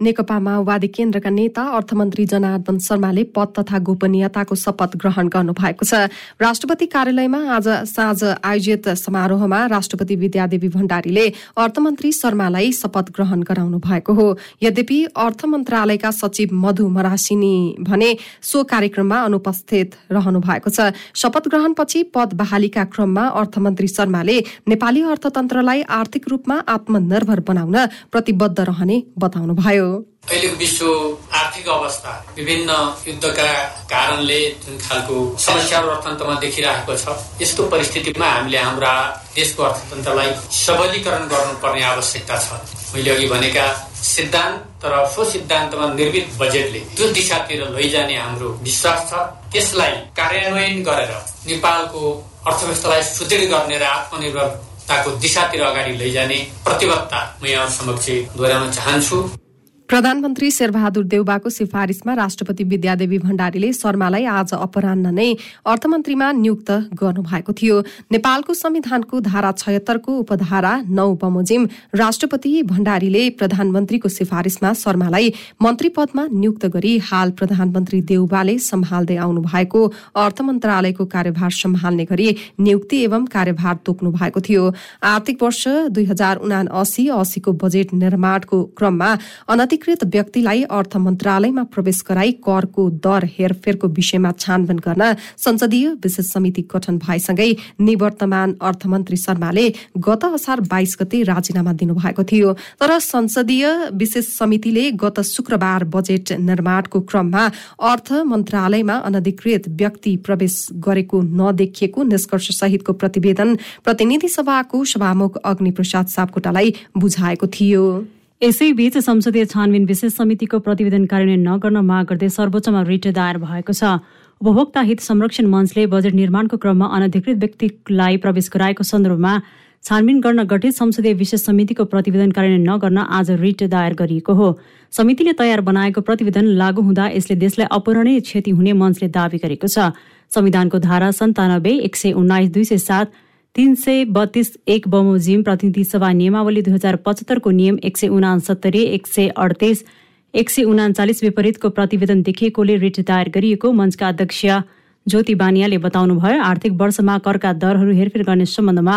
नेकपा माओवादी केन्द्रका नेता अर्थमन्त्री जनार्दन शर्माले पद तथा गोपनीयताको शपथ ग्रहण गर्नु भएको छ। राष्ट्रपति कार्यालयमा आज साँझ आयोजित समारोहमा राष्ट्रपति विद्यादेवी भण्डारीले अर्थमन्त्री शर्मालाई शपथ ग्रहण गराउनु भएको हो। यद्यपि अर्थ मन्त्रालयका सचिव मधु मरासिनी भने सो कार्यक्रममा अनुपस्थित रहनु भएको छ। शपथ ग्रहणपछि पद बहालीका क्रममा अर्थमन्त्री शर्माले नेपाली अर्थतन्त्रलाई आर्थिक रूपमा आत्मनिर्भर बनाउन प्रतिबद्ध रहने बताउनुभयो। अहिलेको विश्व आर्थिक अवस्था विभिन्न युद्धका कारणले जुन खालको समस्याहरू अर्थतन्त्रमा देखिरहेको छ यस्तो परिस्थितिमा हामीले हाम्रा देशको अर्थतन्त्रलाई सबलीकरण गर्नुपर्ने आवश्यकता छ। मैले अघि भनेका सिद्धान्त र सो सिद्धान्तमा निर्मित बजेटले जुन दिशातिर लैजाने हाम्रो विश्वास छ त्यसलाई कार्यान्वयन गरेर नेपालको अर्थव्यवस्थालाई सुदृढ गर्ने र आत्मनिर्भरताको दिशातिर अगाडि लैजाने प्रतिबद्धता म यहाँ समक्ष दोहोऱ्याउन चाहन्छु। प्रधानमन्त्री शेरबहादुर देउबाको सिफारिसमा राष्ट्रपति विद्यादेवी भण्डारीले शर्मालाई आज अपरान्न नै अर्थमन्त्रीमा नियुक्त गर्नुभएको थियो। नेपालको संविधानको धारा छयत्तरको उपधारा नौ बमोजिम राष्ट्रपति भण्डारीले प्रधानमन्त्रीको सिफारिसमा शर्मालाई मन्त्री पदमा नियुक्त गरी हाल प्रधानमन्त्री देउबाले सम्हाल्दै आउनु भएको अर्थ मन्त्रालयको कार्यभार सम्हाल्ने गरी नियुक्ति एवं कार्यभार तोक्नु भएको थियो। आर्थिक वर्ष दुई हजार उना अस्सी अस्सीको बजेट निर्माणको क्रममा अनति अधिकृत व्यक्तिलाई अर्थ मन्त्रालयमा प्रवेश गराई करको दर हेरफेरको विषयमा छानबिन गर्न संसदीय विशेष समिति गठन भएसँगै निवर्तमान अर्थमन्त्री शर्माले गत असार बाइस गते राजीनामा दिनुभएको थियो। तर संसदीय विशेष समितिले गत शुक्रबार बजेट निर्माणको क्रममा अर्थ मन्त्रालयमा अनधिकृत व्यक्ति प्रवेश गरेको नदेखिएको निष्कर्ष सहितको प्रतिवेदन प्रतिनिधि सभाको सभामुख अग्निप्रसाद सापकोटालाई बुझाएको थियो। यसैबीच संसदीय छानबिन विशेष समितिको प्रतिवेदन कार्यान्वयन नगर्न माग गर्दै सर्वोच्चमा रिट दायर भएको छ। उपभोक्ता हित संरक्षण मञ्चले बजेट निर्माणको क्रममा अनधिकृत व्यक्तिलाई प्रवेश गराएको सन्दर्भमा छानबिन गर्न गठित संसदीय विशेष समितिको प्रतिवेदन कार्यान्वयन नगर्न आज रिट दायर गरिएको हो। समितिले तयार बनाएको प्रतिवेदन लागू हुँदा यसले देशलाई अपूरणीय क्षति हुने मञ्चले दावी गरेको छ। संविधानको धारा सन्तानब्बे एक सय उन्नाइस दुई सय सात तीन सय बत्तीस एक बमोजिम प्रतिनिधि सभा नियमावली दुई हजार पचहत्तरको नियम एक सय उनासत्तरी एक सय अडतिस एक सय उनाचालिस विपरीतको प्रतिवेदन देखिएकोले रिट दायर गरिएको मञ्चका अध्यक्ष ज्योति बानियाले बताउनुभयो आर्थिक वर्षमा करका दरहरू हेरफेर गर्ने सम्बन्धमा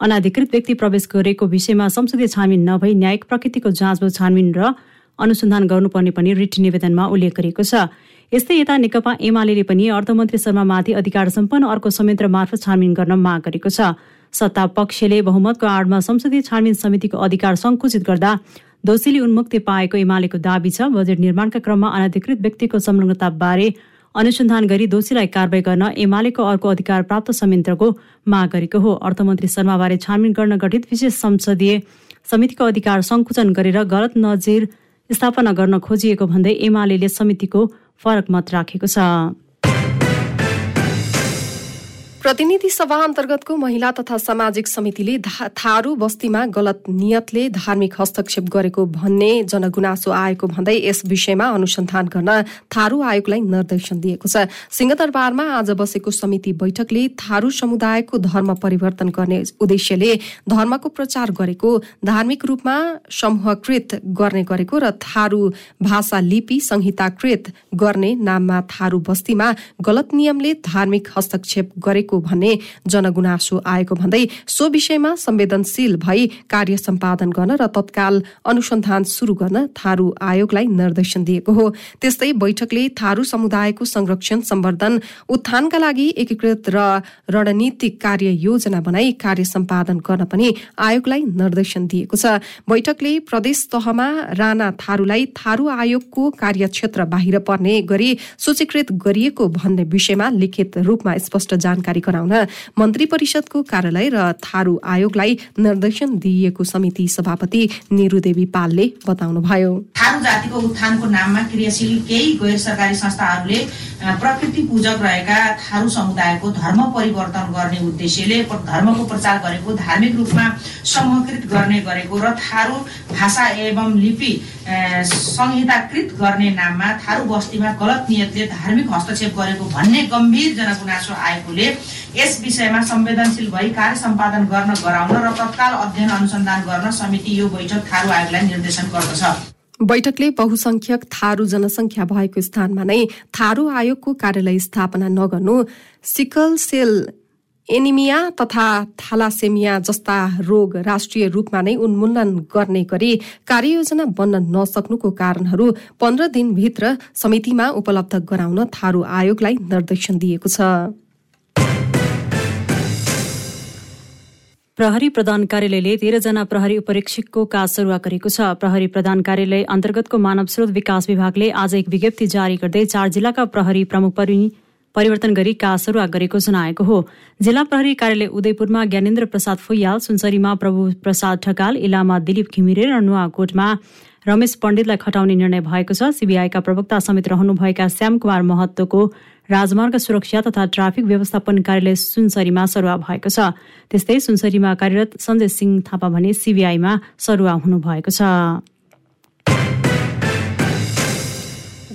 अनाधिकृत व्यक्ति प्रवेश गरेको विषयमा संसदीय छानबिन नभई न्यायिक प्रकृतिको जाँच छानबिन र अनुसन्धान गर्नुपर्ने पनि रिट निवेदनमा उल्लेख गरिएको छ। यस्तै यता नेकपा एमाले पनि अर्थमन्त्री शर्मामाथि अधिकार सम्पन्न अर्को संयन्त्र मार्फत छानबिन गर्न माग गरेको छ। सत्ता पक्षले बहुमतको आडमा संसदीय छानबिन समितिको अधिकार संकुचित गर्दा दोषीले उन्मुक्ति पाएको एमालेको दावी छ। बजेट निर्माणका क्रममा अनधिकृत व्यक्तिको संलग्नताबारे अनुसन्धान गरी दोषीलाई कारवाही गर्न एमालेको अर्को अधिकार प्राप्त संयन्त्रको माग गरेको हो। अर्थमन्त्री शर्माबारे छानबिन गर्न गठित विशेष संसदीय समितिको अधिकार संकुचन गरेर गलत नजिर स्थापना गर्न खोजिएको भन्दै एमाले समितिको फरक मत राखेको छ। प्रतिनिधि सभा अन्तर्गतको महिला तथा सामाजिक समितिले थारू बस्तीमा गलत नियतले धार्मिक हस्तक्षेप गरेको भन्ने जनगुनासो आएको भन्दै यस विषयमा अनुसन्धान गर्न थारू आयोगलाई निर्देशन दिएको छ। सिंहदरबारमा आज बसेको समिति बैठकले थारू समुदायको धर्म परिवर्तन गर्ने उद्देश्यले धर्मको प्रचार गरेको धार्मिक रूपमा समूहकृत गर्ने गरेको र थारू भाषा लिपि संहिताकृत गर्ने नाममा थारू बस्तीमा गलत नियमले धार्मिक हस्तक्षेप गरेको भन्ने जनगुनासो आएको भन्दै सो विषयमा संवेदनशील भई कार्य सम्पादन गर्न र तत्काल अनुसन्धान शुरू गर्न थारू आयोगलाई निर्देशन दिएको हो। त्यस्तै बैठकले थारू समुदायको संरक्षण सम्वर्धन उत्थानका लागि एकीकृत र रणनीतिक कार्य योजना बनाई कार्य सम्पादन गर्न पनि आयोगलाई निर्देशन दिएको छ। बैठकले प्रदेश तहमा राणा थारूलाई थारू आयोगको कार्यक्षेत्र बाहिर पर्ने गरी सूचीकृत गरिएको भन्ने विषयमा लिखित रूपमा स्पष्ट जानकारी गराउन मन्त्री परिषदको कार्यालय र थारू आयोगलाई निर्देशन दिइएको समिति सभापति निरुदेवी पालले बताउनुभयो। थारू जातिको उत्थानको नाममा क्रियाशील केही गैर सरकारी संस्थाहरूले प्रकृति पूजक रहेका थारू समुदायको धर्म परिवर्तन गर्ने उद्देश्यले धर्मको प्रचार गरेको धार्मिक रूपमा समूहकृत गर्ने गरेको र थारू भाषा एवं लिपि संहिताकृत गर्ने नाममा थारू बस्तीमा गलत नियतले धार्मिक हस्तक्षेप गरेको भन्ने गम्भीर जनगुनासो आएकोले यस विषयमा संवेदनशील भई कार्य सम्पादन गर्न गराउन र तत्काल अध्ययन अनुसन्धान गर्न समिति यो बैठक थारू आयोगलाई निर्देशन गर्दछ। बैठकले बहुसंख्यक थारू जनसंख्या भएको स्थानमा नै थारू आयोगको कार्यालय स्थापना नगर्नु सिकल सेल एनिमिया तथा थालासेमिया जस्ता रोग राष्ट्रिय रूपमा नै उन्मूलन गर्ने गरी कार्ययोजना बन्न नसक्नुको कारणहरू पन्ध्र दिनभित्र समितिमा उपलब्ध गराउन थारू आयोगलाई निर्देशन दिएको छ। प्रहरी प्रधान कार्यालयले तेह्रजना प्रहरी उपरीक्षकको काज सरुवा गरेको छ। प्रहरी प्रधान कार्यालय अन्तर्गतको मानव स्रोत विकास विभागले आज एक विज्ञप्ति जारी गर्दै चार जिल्लाका प्रहरी प्रमुख परिवर्तन गरी काज सरुवा गरेको जनाएको हो। जिल्ला प्रहरी कार्यालय उदयपुरमा ज्ञानेन्द्र प्रसाद फुयाल सुनसरीमा प्रभु प्रसाद ठकाल इलामा दिलीप घिमिरे र नुवाकोटमा रमेश पण्डितलाई खटाउने निर्णय भएको छ। सिबिआईका प्रवक्ता समेत रहनुभएका श्याम कुमार महत्वको राजमार्ग सुरक्षा तथा ट्राफिक व्यवस्थापन कार्यालय सुनसरीमा सरुवा भएको छ। त्यस्तै सुनसरीमा कार्यरत सञ्जय सिंह थापा भने सिबिआईमा सरुवा हुनुभएको छ।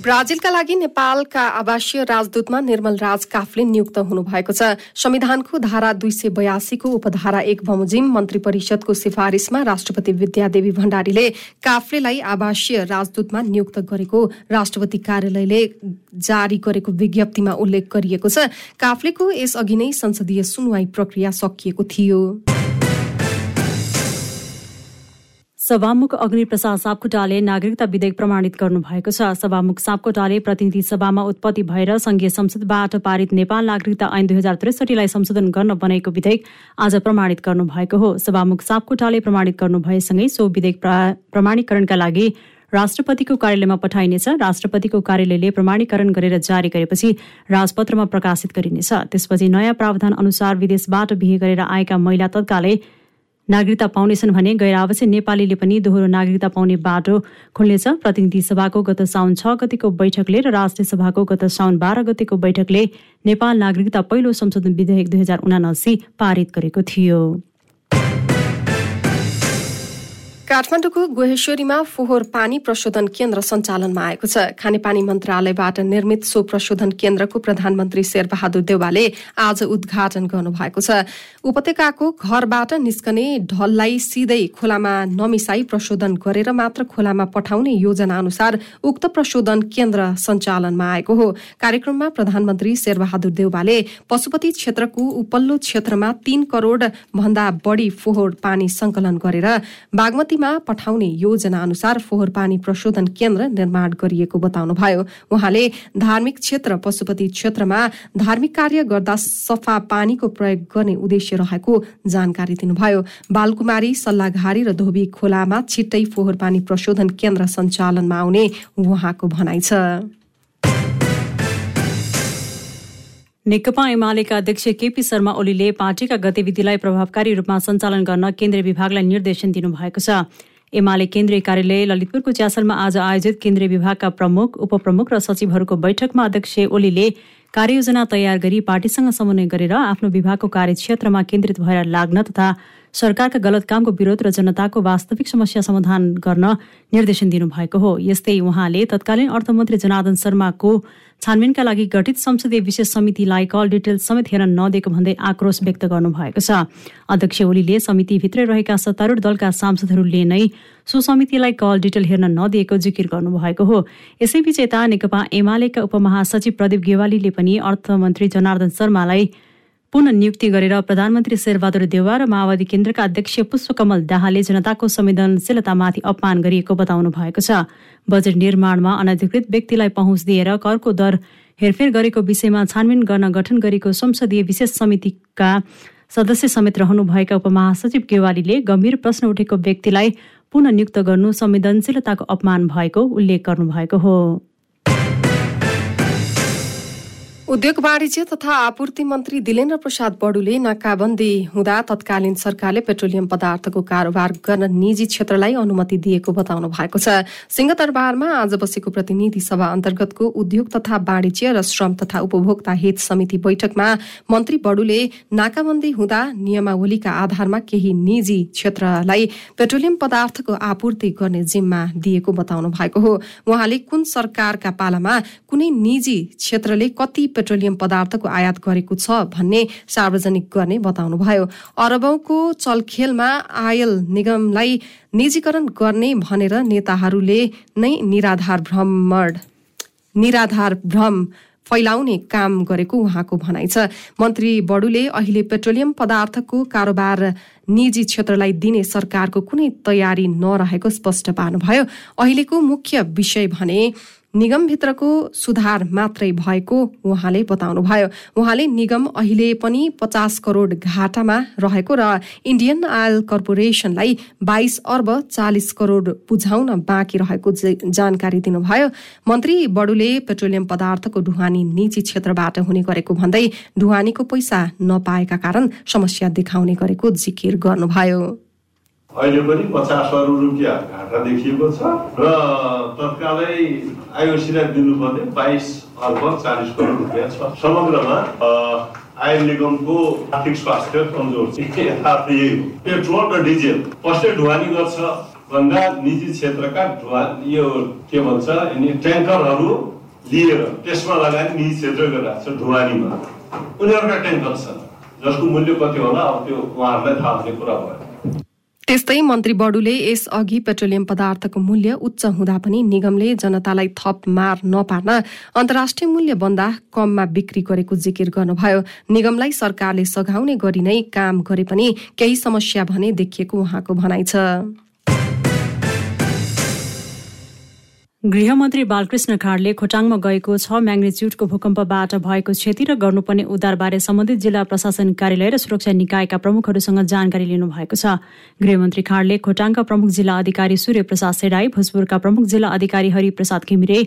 ब्राजिलका लागि नेपालका आवासीय राजदूतमा निर्मल राज काफले नियुक्त हुनुभएको छ। संविधानको धारा दुई सय बयासीको उपधारा एक बमोजिम मन्त्री परिषदको सिफारिसमा राष्ट्रपति विद्यादेवी भण्डारीले काफ्लेलाई आवासीय राजदूतमा नियुक्त गरेको राष्ट्रपति कार्यालयले जारी गरेको विज्ञप्तिमा उल्लेख गरिएको छ। काफ्लेको यसअघि नै संसदीय सुनवाई प्रक्रिया सकिएको थियो। सभामुख अग्निप्रसाद सापकोटाले नागरिकता विधेयक प्रमाणित गर्नुभएको छ। सभामुख सापकोटाले प्रतिनिधि सभामा उत्पत्ति भएर संघीय संसदबाट पारित नेपाल नागरिकता ऐन दुई हजार त्रिसठीलाई संशोधन गर्न बनेको विधेयक आज प्रमाणित गर्नुभएको हो। सभामुख सापकोटाले प्रमाणित गर्नुभएसँगै सो विधेयक प्रमाणीकरणका लागि राष्ट्रपतिको कार्यालयमा पठाइनेछ। राष्ट्रपतिको कार्यालयले प्रमाणीकरण गरेर जारी गरेपछि राजपत्रमा प्रकाशित गरिनेछ। त्यसपछि नयाँ प्रावधान अनुसार विदेशबाट बिहे गरेर आएका महिला तत्कालै नागरिकता पाउनेछन् भने गैर आवश्यक नेपालीले पनि दोहोरो नागरिकता पाउने बाटो खुल्नेछ। प्रतिनिधि सभाको गत साउन छ गतिको बैठकले र राष्ट्रिय सभाको गत साउन बाह्र गतिको बैठकले नेपाल नागरिकता पहिलो संशोधन विधेयक दुई हजार उनासी पारित गरेको थियो। काठमाडौँको गोहेश्वरीमा फोहोर पानी प्रशोधन केन्द्र सञ्चालनमा आएको छ। खानेपानी मन्त्रालयबाट निर्मित सो प्रशोधन केन्द्रको प्रधानमन्त्री शेरबहादुर देवालले आज उद्घाटन गर्नुभएको छ। उपत्यकाको घरबाट निस्कने ढललाई सिधै खोलामा नमिसाई प्रशोधन गरेर मात्र खोलामा पठाउने योजना अनुसार उक्त प्रशोधन केन्द्र सञ्चालनमा आएको हो। कार्यक्रममा प्रधानमन्त्री शेरबहादुर देउवाले पशुपति क्षेत्रको उपल्लो क्षेत्रमा तीन करोड़ भन्दा बढ़ी फोहोर पानी संकलन गरेर बागमती मा पठाउने योजना अनुसार फोहोर पानी प्रशोधन केन्द्र निर्माण गरिएको बताउनुभयो। उहाँले धार्मिक क्षेत्र पशुपति क्षेत्रमा धार्मिक कार्य गर्दा सफा पानीको प्रयोग गर्ने उद्देश्य रहेको जानकारी दिनुभयो। बालकुमारी सल्लाघारी र धोबी खोलामा छिट्टै फोहोर पानी प्रशोधन केन्द्र सञ्चालनमा आउने उहाँको भनाइ छ। नेकपा एमालेका अध्यक्ष केपी शर्मा ओलीले पार्टीका गतिविधिलाई प्रभावकारी रूपमा सञ्चालन गर्न केन्द्रीय विभागलाई निर्देशन दिनुभएको छ। एमाले केन्द्रीय कार्यालय ललितपुरको च्यासलमा आज आयोजित केन्द्रीय विभागका प्रमुख उपप्रमुख र सचिवहरूको बैठकमा अध्यक्ष ओलीले कार्ययोजना तयार गरी पार्टीसँग समन्वय गरेर आफ्नो विभागको कार्यक्षेत्रमा केन्द्रित भएर लाग्न तथा सरकारका गलत कामको विरोध र जनताको वास्तविक समस्या समाधान गर्न निर्देशन दिनुभएको हो। यस्तै उहाँले तत्कालीन अर्थमन्त्री जनार्दन शर्माको छानबिनका लागि गठित संसदीय विशेष समितिलाई कल डिटेल समेत हेर्न नदिएको भन्दै आक्रोश व्यक्त गर्नुभएको छ। अध्यक्ष ओलीले समितिभित्रै रहेका सत्तारूढ दलका सांसदहरूले नै सो समितिलाई कल डिटेल हेर्न नदिएको जिकिर गर्नुभएको हो। यसैबीच यता नेकपा एमालेका उपमहासचिव प्रदीप गेवालीले पनि अर्थमन्त्री जनार्दन शर्मालाई पुनः नियुक्ति गरेर प्रधानमन्त्री शेरबहादुर देवा र माओवादी केन्द्रका अध्यक्ष पुष्पकमल दाहालले जनताको संवेदनशीलतामाथि अपमान गरिएको बताउनु भएको छ। बजेट निर्माणमा अनधिकृत व्यक्तिलाई पहुँच दिएर करको दर हेरफेर गरेको विषयमा छानबिन गर्न गठन गरेको संसदीय विशेष समितिका सदस्य समेत रहनुभएका उपमहासचिव गेवालीले गम्भीर प्रश्न उठेको व्यक्तिलाई पुनः नियुक्त गर्नु संवेदनशीलताको अपमान भएको उल्लेख गर्नुभएको हो। उद्योग वाणिज्य तथा आपूर्ति मन्त्री दिलेन्द्र प्रसाद बडुले नाकाबन्दी हुँदा तत्कालीन सरकारले पेट्रोलियम पदार्थको कारोबार गर्न निजी क्षेत्रलाई अनुमति दिएको बताउनु भएको छ। सिंहदरबारमा आज बसेको प्रतिनिधि सभा अन्तर्गतको उद्योग तथा वाणिज्य र श्रम तथा उपभोक्ता हित समिति बैठकमा मन्त्री बडुले नाकाबन्दी हुँदा नियमावलीका आधारमा केही निजी क्षेत्रलाई पेट्रोलियम पदार्थको आपूर्ति गर्ने जिम्मा दिएको बताउनु भएको हो। उहाँले कुन सरकारका पालामा कुनै निजी क्षेत्रले कति पेट्रोलियम पदार्थको आयात गरेको छ भन्ने सार्वजनिक गर्ने बताउनुभयो। अरबौंको चलखेलमा आयल निगमलाई निजीकरण गर्ने भनेर नेताहरूले नै निराधार भ्रमण निराधार भ्रम फैलाउने काम गरेको उहाँको भनाइ छ। मन्त्री बडुले अहिले पेट्रोलियम पदार्थको कारोबार निजी क्षेत्रलाई दिने सरकारको कुनै तयारी नरहेको स्पष्ट पार्नुभयो। अहिलेको मुख्य विषय भने निगमभित्रको सुधार मात्रै भएको उहाँले बताउनुभयो। उहाँले निगम अहिले पनि पचास करोड घाटामा रहेको र इन्डियन आयल कर्पोरेसनलाई बाइस अर्ब चालिस करोड बुझाउन बाँकी रहेको जानकारी दिनुभयो। मन्त्री बडुले पेट्रोलियम पदार्थको ढुवानी निजी क्षेत्रबाट हुने गरेको भन्दै ढुवानीको पैसा नपाएका कारण समस्या देखाउने गरेको जिकिर गर्नुभयो। अहिले पनि पचास अरब रुपियाँ घाटा देखिएको छ। र तत्कालै आइओसीलाई दिनुपर्ने बाइस अर्ब चालिस करोड रुपियाँ छ। समग्रमा आयल निगमको आर्थिक स्वास्थ्य कमजोर यथार्थ यही हो। पेट्रोल र डिजेल कसले ढुवानी गर्छ। भन्दा निजी क्षेत्रका ढुवा यो के भन्छ ट्याङ्करहरू लिएर त्यसमा लगानी निजी क्षेत्र गरिरहेको छ ढुवानीमा। उनीहरूका ट्याङ्कर छन्। जसको मूल्य कति होला अब त्यो उहाँहरूलाई थाहा हुने कुरा भयो। त्यस्तै मन्त्री बडुले यसअघि पेट्रोलियम पदार्थको मूल्य उच्च हुँदा पनि निगमले जनतालाई थप मार नपार्न अन्तर्राष्ट्रिय मूल्य भन्दा कममा बिक्री गरेको जिकिर गर्नुभयो। निगमलाई सरकारले सघाउने गरी नै काम गरे पनि केही समस्या भने देखिएको उहाँको भनाइ छ। गृहमन्त्री बालकृष्ण खाडले खोटाङमा गएको छ म्याग्नेच्युडको भूकम्पबाट भएको क्षति र गर्नुपर्ने उद्धारबारे सम्बन्धित जिल्ला प्रशासन कार्यालय र सुरक्षा निकायका प्रमुखहरूसँग जानकारी लिनुभएको छ। गृहमन्त्री खाडले खोटाङका प्रमुख जिल्ला अधिकारी सूर्य प्रसाद सेडाई भोजपुरका प्रमुख जिल्ला अधिकारी हरिप्रसाद घिमिरे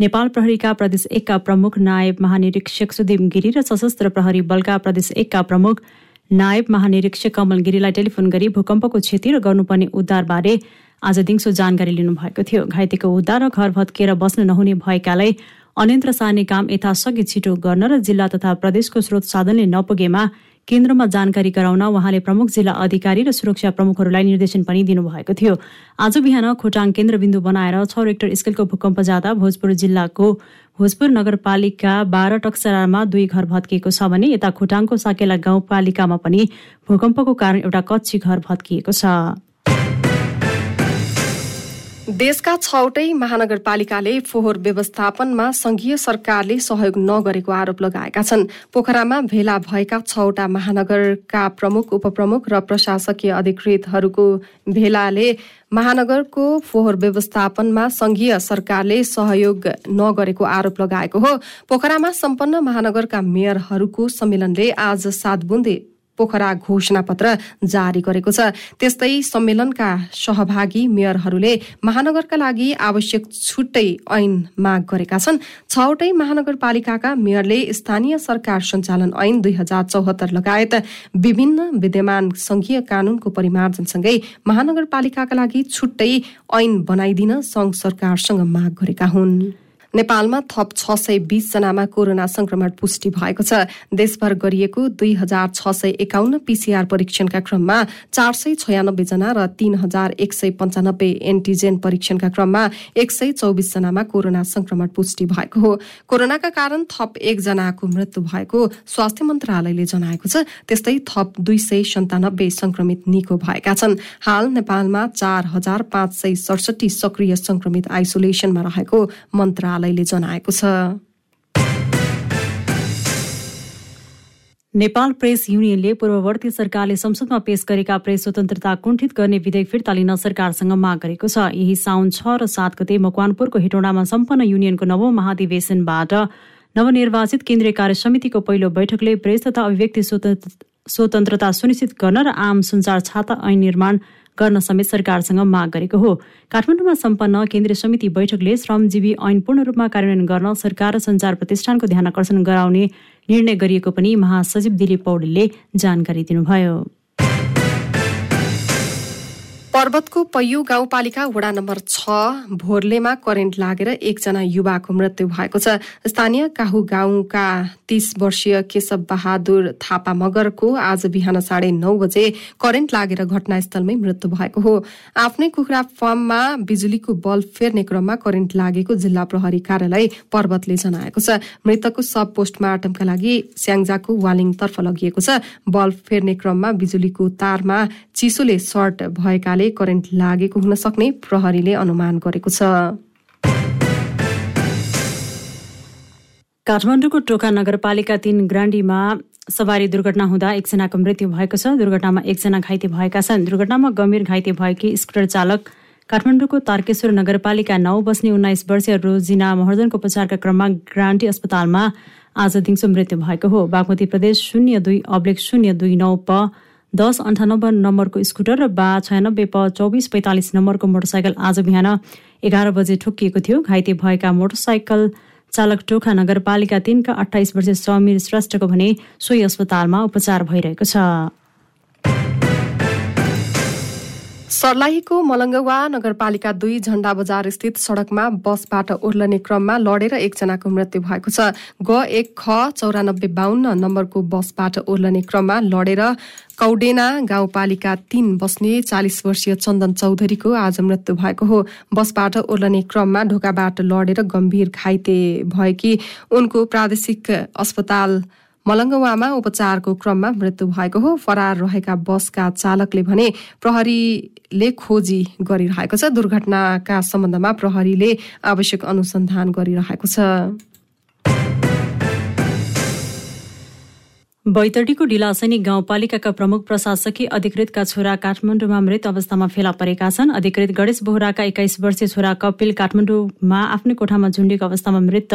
नेपाल प्रहरीका प्रदेश एकका प्रमुख नायब महानिरीक्षक सुदीप गिरी र सशस्त्र प्रहरी बलका प्रदेश एकका प्रमुख नायब महानिरीक्षक कमल गिरीलाई टेलिफोन गरी भूकम्पको क्षति र गर्नुपर्ने उद्धारबारे आज दिउँसो जानकारी लिनुभएको थियो। घाइतेको उद्धार र घर भत्किएर बस्न नहुने भएकालाई अन्यन्त्र सार्ने काम यथासक्य छिटो गर्न र जिल्ला तथा प्रदेशको स्रोत साधनले नपुगेमा केन्द्रमा जानकारी गराउन उहाँले प्रमुख जिल्ला अधिकारी र सुरक्षा प्रमुखहरूलाई निर्देशन पनि दिनुभएको थियो। आज बिहान खोटाङ केन्द्रबिन्दु बनाएर छ रेक्टर स्केलको भूकम्प जाँदा भोजपुर जिल्लाको भोजपुर नगरपालिका बाह्र टक्सरामा दुई घर भत्किएको छ भने यता खोटाङको साकेला गाउँपालिकामा पनि भूकम्पको कारण एउटा कच्ची घर भत्किएको छ। देशका छवटै महानगरपालिकाले फोहोर व्यवस्थापनमा संघीय सरकारले सहयोग नगरेको आरोप लगाएका छन्। पोखरामा भेला भएका छवटा महानगरका प्रमुख उपप्रमुख र प्रशासकीय अधिकृतहरूको भेलाले महानगरको फोहोर व्यवस्थापनमा संघीय सरकारले सहयोग नगरेको आरोप लगाएको हो। पोखरामा सम्पन्न महानगरका मेयरहरूको सम्मेलनले आज सात बुन्दे पोखरा घोषणा पत्र जारी गरेको छ। त्यस्तै सम्मेलनका सहभागी मेयरहरूले महानगरका लागि आवश्यक छुट्टै ऐन माग गरेका छन्। छवटै महानगरपालिकाका मेयरले स्थानीय सरकार सञ्चालन ऐन दुई हजार चौहत्तर लगायत विभिन्न विद्यमान संघीय कानूनको परिमार्जनसँगै महानगरपालिकाका लागि छुट्टै ऐन बनाइदिन संघ सरकारसँग माग गरेका हुन्। नेपालमा थप छ सय बीसजनामा कोरोना संक्रमण पुष्टि भएको छ। देशभर गरिएको दुई हजार छ सय एकाउन्न पीसीआर परीक्षणका क्रममा चार सय छयानब्बे जना र तीन हजार एक सय पञ्चानब्बे एन्टिजेन परीक्षणका क्रममा एक सय चौबिस जनामा कोरोना संक्रमण पुष्टि भएको हो। कोरोनाका कारण थप एकजनाको मृत्यु भएको स्वास्थ्य मन्त्रालयले जनाएको छ। त्यस्तै थप दुई सय सन्तानब्बे संक्रमित निको भएका छन्। हाल नेपालमा चार हजार पाँच सय सडसठी सक्रिय संक्रमित आइसोलेसनमा रहेको मन्त्रालय मन्त्रालयले जनाएको छ। नेपाल प्रेस युनियनले पूर्ववर्ती सरकारले संसदमा पेश गरेका प्रेस स्वतन्त्रता कुण्ठित गर्ने विधेयक फिर्ता लिन सरकारसँग माग गरेको छ। यही साउन छ र सात गते मकवानपुरको हेटौँडामा सम्पन्न युनियनको नवौं महाधिवेशनबाट नवनिर्वाचित केन्द्रीय कार्य समितिको पहिलो बैठकले प्रेस तथा अभिव्यक्ति स्वतन्त्रता सुनिश्चित गर्न र आम सञ्चार छाता ऐन निर्माण गर्न समेत सरकारसँग माग गरेको हो। काठमाडौँमा सम्पन्न केन्द्रीय समिति बैठकले श्रमजीवी ऐन पूर्ण रूपमा कार्यान्वयन गर्न सरकार र सञ्चार प्रतिष्ठानको ध्यान आकर्षण गराउने निर्णय गरिएको पनि महासचिव दिलीप पौडेलले जानकारी दिनुभयो। पर्वतको पैयु गाउँपालिका वडा नम्बर छ भोरलेमा करेन्ट लागेर एकजना युवाको मृत्यु भएको छ। स्थानीय काहु गाउँका तीस वर्षीय केशव बहादुर थापा मगरको आज बिहान साढे नौ बजे करेन्ट लागेर घटनास्थलमै मृत्यु भएको हो। आफ्नै कुखुरा फार्ममा बिजुलीको बल्ब फेर्ने क्रममा करेन्ट लागेको जिल्ला प्रहरी कार्यालय पर्वतले जनाएको छ। मृतकको सब पोस्टमार्टमका लागि स्याङ्जाको वालिङतर्फ लगिएको छ। बल्ब फेर्ने क्रममा बिजुलीको तारमा चिसोले सर्ट भएकाले करेन्ट लागेको हुन सक्ने प्रहरीले अनुमान गरेको छ। काठमाडौँको टोका नगरपालिका तीन ग्रान्डीमा सवारी दुर्घटना हुँदा एकजनाको मृत्यु भएको छ। दुर्घटनामा एकजना घाइते भएका छन्। दुर्घटनामा गम्भीर घाइते भएकी स्कुटर चालक काठमाडौँको तारकेश्वर नगरपालिका नौ बस्ने उन्नाइस वर्षीय रोजिना महर्जनको उपचारका क्रममा ग्रान्टी अस्पतालमा आज दिउँसो मृत्यु भएको हो। बागमती प्रदेश शून्य दुई अब्लेक शून्य दुई नौ प दस अन्ठानब्बे नम्बरको स्कुटर र बा छयानब्बे प चौबिस पैँतालिस नम्बरको मोटरसाइकल आज बिहान एघार बजे ठोकिएको थियो। घाइते भएका मोटरसाइकल चालक टोखा नगरपालिका तिनका अठाइस वर्षीय समीर श्रेष्ठको भने सोही अस्पतालमा उपचार भइरहेको छ। सर्लाहीको मलङ्गवा नगरपालिका दुई झण्डा बजार स्थित सड़कमा बसबाट ओर्लने क्रममा लडेर एकजनाको मृत्यु भएको छ। ग एक ख चौरानब्बे बाहन्न नम्बरको बसबाट ओर्लने क्रममा लडेर कौडेना गाउँपालिका तीन बस्ने चालिस वर्षीय चन्दन चौधरीको आज मृत्यु भएको हो। बसबाट ओर्लने क्रममा ढोकाबाट लडेर गम्भीर घाइते भएकी उनको प्रादेशिक अस्पताल मलङ्गवामा उपचारको क्रममा मृत्यु भएको हो। फरार रहेका बसका चालकले भने प्रहरीले खोजी गरिरहेको छ। दुर्घटनाका सम्बन्धमा प्रहरीले आवश्यक अनुसन्धान गरिरहेको छ। बैतडीको डिलासैनिक गाउँपालिकाका प्रमुख प्रशासकीय अधिकृतका छोरा काठमाडौँमा मृत अवस्थामा फेला परेका छन्। अधिकृत गणेश बोहराका एक्काइस वर्षीय छोरा कपिल काठमाडौँमा आफ्नै कोठामा झुन्डेको अवस्थामा मृत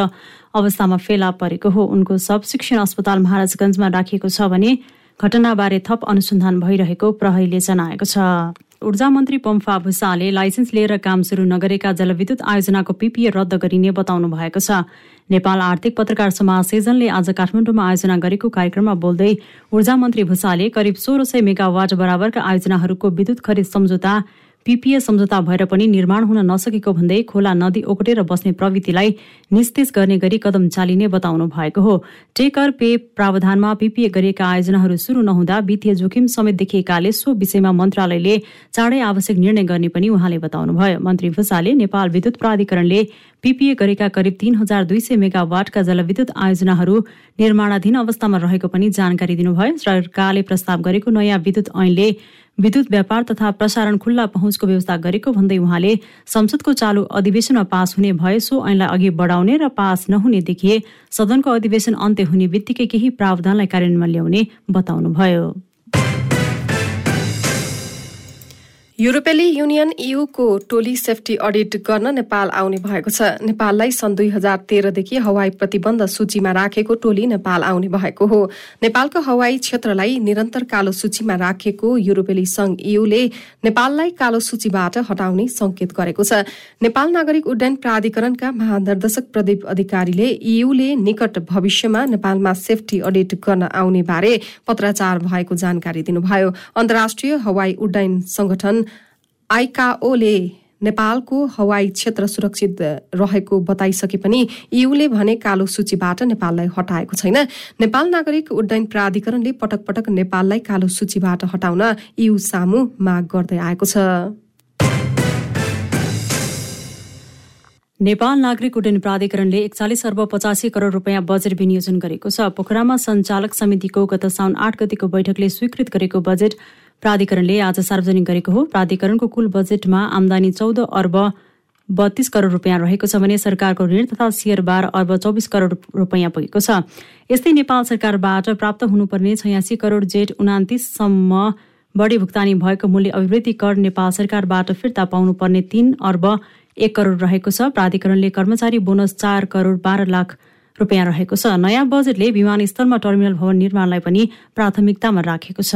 अवस्थामा फेला परेको हो। उनको सब शिक्षण अस्पताल महाराजगंजमा राखिएको छ भने घटनाबारे थप अनुसन्धान भइरहेको प्रहरीले जनाएको छ। ऊर्जा मन्त्री पम्फा भूषाले लाइसेन्स लिएर काम सुरु नगरेका जलविद्युत आयोजनाको पिपिए रद्द गरिने बताउनु भएको छ। नेपाल आर्थिक पत्रकार समासेजनले आज काठमाडौँमा आयोजना गरेको कार्यक्रममा बोल्दै ऊर्जा मन्त्री भूषाले करिब सोह्र सय मेगावाट बराबरका आयोजनाहरूको विद्युत खरिद सम्झौता पिपिए सम्झौता भएर पनि निर्माण हुन नसकेको भन्दै खोला नदी ओगटेर बस्ने प्रवृत्तिलाई निस्तेज गर्ने गरी कदम चालिने बताउनु भएको हो। टेकर पे प्रावधानमा पिपिए गरिएका आयोजनाहरू सुरु नहुँदा वित्तीय जोखिम समेत देखिएकाले सो विषयमा मन्त्रालयले चाँडै आवश्यक निर्णय गर्ने पनि उहाँले बताउनुभयो। मन्त्री भूषाले नेपाल विद्युत प्राधिकरणले पिपिए गरेका करिब तीन हजार दुई सय मेगावाटका जलविद्युत आयोजनाहरू निर्माणाधीन अवस्थामा रहेको पनि जानकारी दिनुभयो। सरकारले प्रस्ताव गरेको नयाँ विद्युत ऐनले विद्युत व्यापार तथा प्रसारण खुल्ला पहुँचको व्यवस्था गरेको भन्दै उहाँले संसदको चालु अधिवेशनमा पास हुने भए सो ऐनलाई अघि बढाउने र पास नहुने देखिए सदनको अधिवेशन अन्त्य हुने बित्तिकै केही प्रावधानलाई कार्यान्वयनमा ल्याउने बताउनुभयो। युरोपेली युनियन इयूको टोली सेफ्टी अडिट गर्न नेपाल आउने भएको छ। नेपाललाई सन् दुई हजार तेह्रदेखि हवाई प्रतिबन्ध सूचीमा राखेको टोली नेपाल आउने भएको हो। नेपालको हवाई क्षेत्रलाई निरन्तर कालो सूचीमा राखेको युरोपेली संघ इयूले नेपाललाई कालो सूचीबाट हटाउने संकेत गरेको छ। नेपाल नागरिक उड्डयन प्राधिकरणका महानिर्देशक प्रदीप अधिकारीले इयूले निकट भविष्यमा नेपालमा सेफ्टी अडिट गर्न आउने बारे पत्राचार भएको जानकारी दिनुभयो। अन्तर्राष्ट्रिय हवाई उड्डयन संगठन आइकाओले नेपालको हवाई क्षेत्र सुरक्षित रहेको बताइसके पनि इयूले भने कालो सूचीबाट नेपाललाई हटाएको छैन। नेपाल नागरिक उड्डयन प्राधिकरणले पटक पटक नेपाललाई कालो सूचीबाट हटाउन इयू सामु माग गर्दै आएको छ। नेपाल नागरिक उड्डयन प्राधिकरणले एकचालिस अर्ब पचासी करोड रुपियाँ बजेट विनियोजन गरेको छ। पोखरामा सञ्चालक समितिको गत साउन आठ गतिको बैठकले स्वीकृत गरेको बजेट प्राधिकरणले आज सार्वजनिक गरेको हो। प्राधिकरणको कुल बजेटमा आमदानी चौध अर्ब बत्तीस करोड रुपियाँ रहेको छ भने सरकारको ऋण तथा सेयर बाह्र अर्ब चौबिस करोड रुपियाँ पुगेको छ। यस्तै नेपाल सरकारबाट प्राप्त हुनुपर्ने छयासी करोड जेठ उनातिससम्म बढी भुक्तानी भएको मूल्य अभिवृद्धि कर नेपाल सरकारबाट फिर्ता पाउनुपर्ने तीन अर्ब एक करोड रहेको छ। प्राधिकरणले कर्मचारी बोनस चार करोड बाह्र लाख रुपियाँ रहेको छ। नयाँ बजेटले विमानस्थलमा टर्मिनल भवन निर्माणलाई पनि प्राथमिकतामा राखेको छ।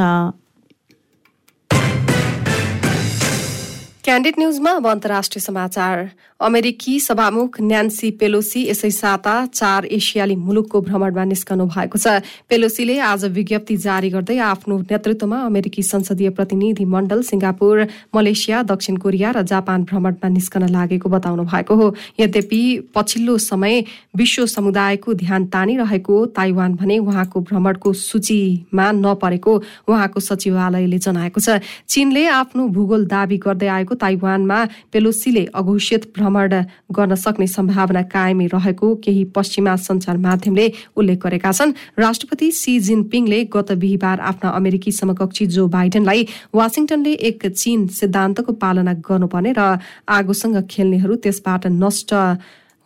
क्यान्डिड न्यूजमा अब अन्तर्राष्ट्रिय समाचार। अमेरिकी सभामुख न्यान्सी पेलोसी यसै साता चार एसियाली मुलुकको भ्रमणमा निस्कनु भएको छ। पेलोसीले आज विज्ञप्ति जारी गर्दै आफ्नो नेतृत्वमा अमेरिकी संसदीय प्रतिनिधि मण्डल सिंगापुर मलेसिया दक्षिण कोरिया र जापान भ्रमणमा निस्कन लागेको बताउनु भएको हो। यद्यपि पछिल्लो समय विश्व समुदायको ध्यान तानिरहेको ताइवान भने उहाँको भ्रमणको सूचीमा नपरेको उहाँको सचिवालयले जनाएको छ। चीनले आफ्नो भूगोल दावी गर्दै आएको ताइवानमा पेलोसीले अघोषित भ्रमण गर्न सक्ने सम्भावना कायमै रहेको केही पश्चिमा सञ्चार माध्यमले उल्लेख गरेका छन्। राष्ट्रपति सी जिनपिङले गत बिहिबार आफ्ना अमेरिकी समकक्षी जो बाइडेनलाई वासिङटनले एक चीन सिद्धान्तको पालना गर्नुपर्ने र आगोसँग खेल्नेहरू त्यसबाट नष्ट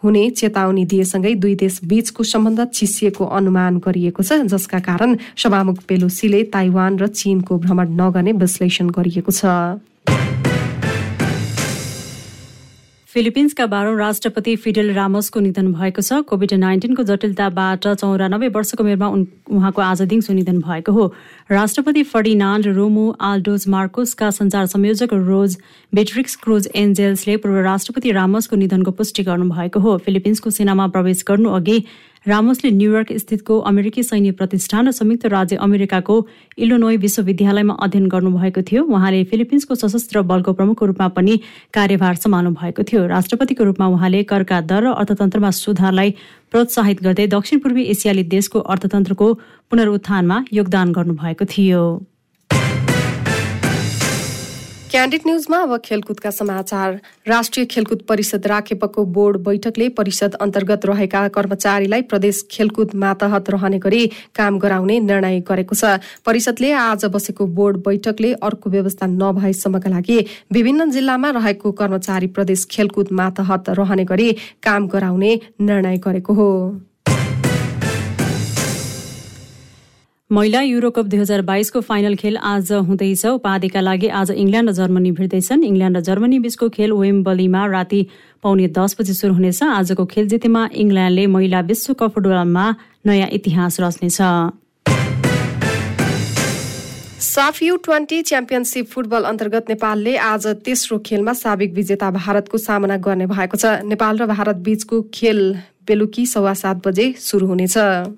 हुने चेतावनी दिएसँगै दुई देश बीचको सम्बन्ध चिसिएको अनुमान गरिएको छ जसका कारण सभामुख पेलोसीले ताइवान र चीनको भ्रमण नगर्ने विश्लेषण गरिएको छ। फिलिपिन्सका बाह्रौं राष्ट्रपति फिडेल रामोसको निधन भएको छ। कोभिड नाइन्टिनको जटिलताबाट चौरानब्बे वर्षको उमेरमा उहाँको आज दिउँसो निधन भएको हो। राष्ट्रपति फर्डिनान्ड रोमो आल्डोज मार्कोसका संचार संयोजक रोज बेट्रिक्स क्रुज एन्जेल्सले पूर्व राष्ट्रपति रामोसको निधनको पुष्टि गर्नुभएको हो। फिलिपिन्सको सेनामा प्रवेश गर्नु अघि रामोसले न्युयोर्क स्थितको अमेरिकी सैन्य प्रतिष्ठान र संयुक्त राज्य अमेरिकाको इलोनोई विश्वविद्यालयमा अध्ययन गर्नुभएको थियो। उहाँले फिलिपिन्सको सशस्त्र बलको प्रमुखको रूपमा पनि कार्यभार सम्हाल्नु भएको थियो। राष्ट्रपतिको रूपमा उहाँले करका दर र अर्थतन्त्रमा सुधारलाई प्रोत्साहित गर्दै दक्षिण पूर्वी एसियाली देशको अर्थतन्त्रको पुनरुत्थानमा योगदान गर्नुभएको थियो। क्यान्डिड न्यूजमा अब खेलकुदका समाचार। राष्ट्रिय खेलकुद परिषद राखेपको बोर्ड बैठकले परिषद अन्तर्गत रहेका कर्मचारीलाई प्रदेश खेलकुद मातहत रहने गरी काम गराउने निर्णय गरेको छ। परिषदले आज बसेको बोर्ड बैठकले अर्को व्यवस्था नभएसम्मका लागि विभिन्न जिल्लामा रहेको कर्मचारी प्रदेश खेलकुद मातहत रहने गरी काम गराउने निर्णय गरेको हो। महिला युरोकप दुई हजार बाइसको फाइनल खेल आज हुँदैछ। उपाधिका लागि आज इङ्ल्यान्ड र जर्मनी भिड्दैछन्। इङ्ल्यान्ड र जर्मनी बीचको खेल वेम्बलीमा राति पाउने दस बजी सुरु हुनेछ। आजको खेल जितेमा इङ्ल्यान्डले महिला विश्वकप फुटबलमा नयाँ इतिहास रच्नेछ। SAFF U twenty championship football अन्तर्गत नेपालले आज तेस्रो खेलमा साबिक विजेता भारतको सामना गर्ने भएको छ। नेपाल र भारत बीचको खेल बेलुकी सवा सात बजे सुरु हुनेछ।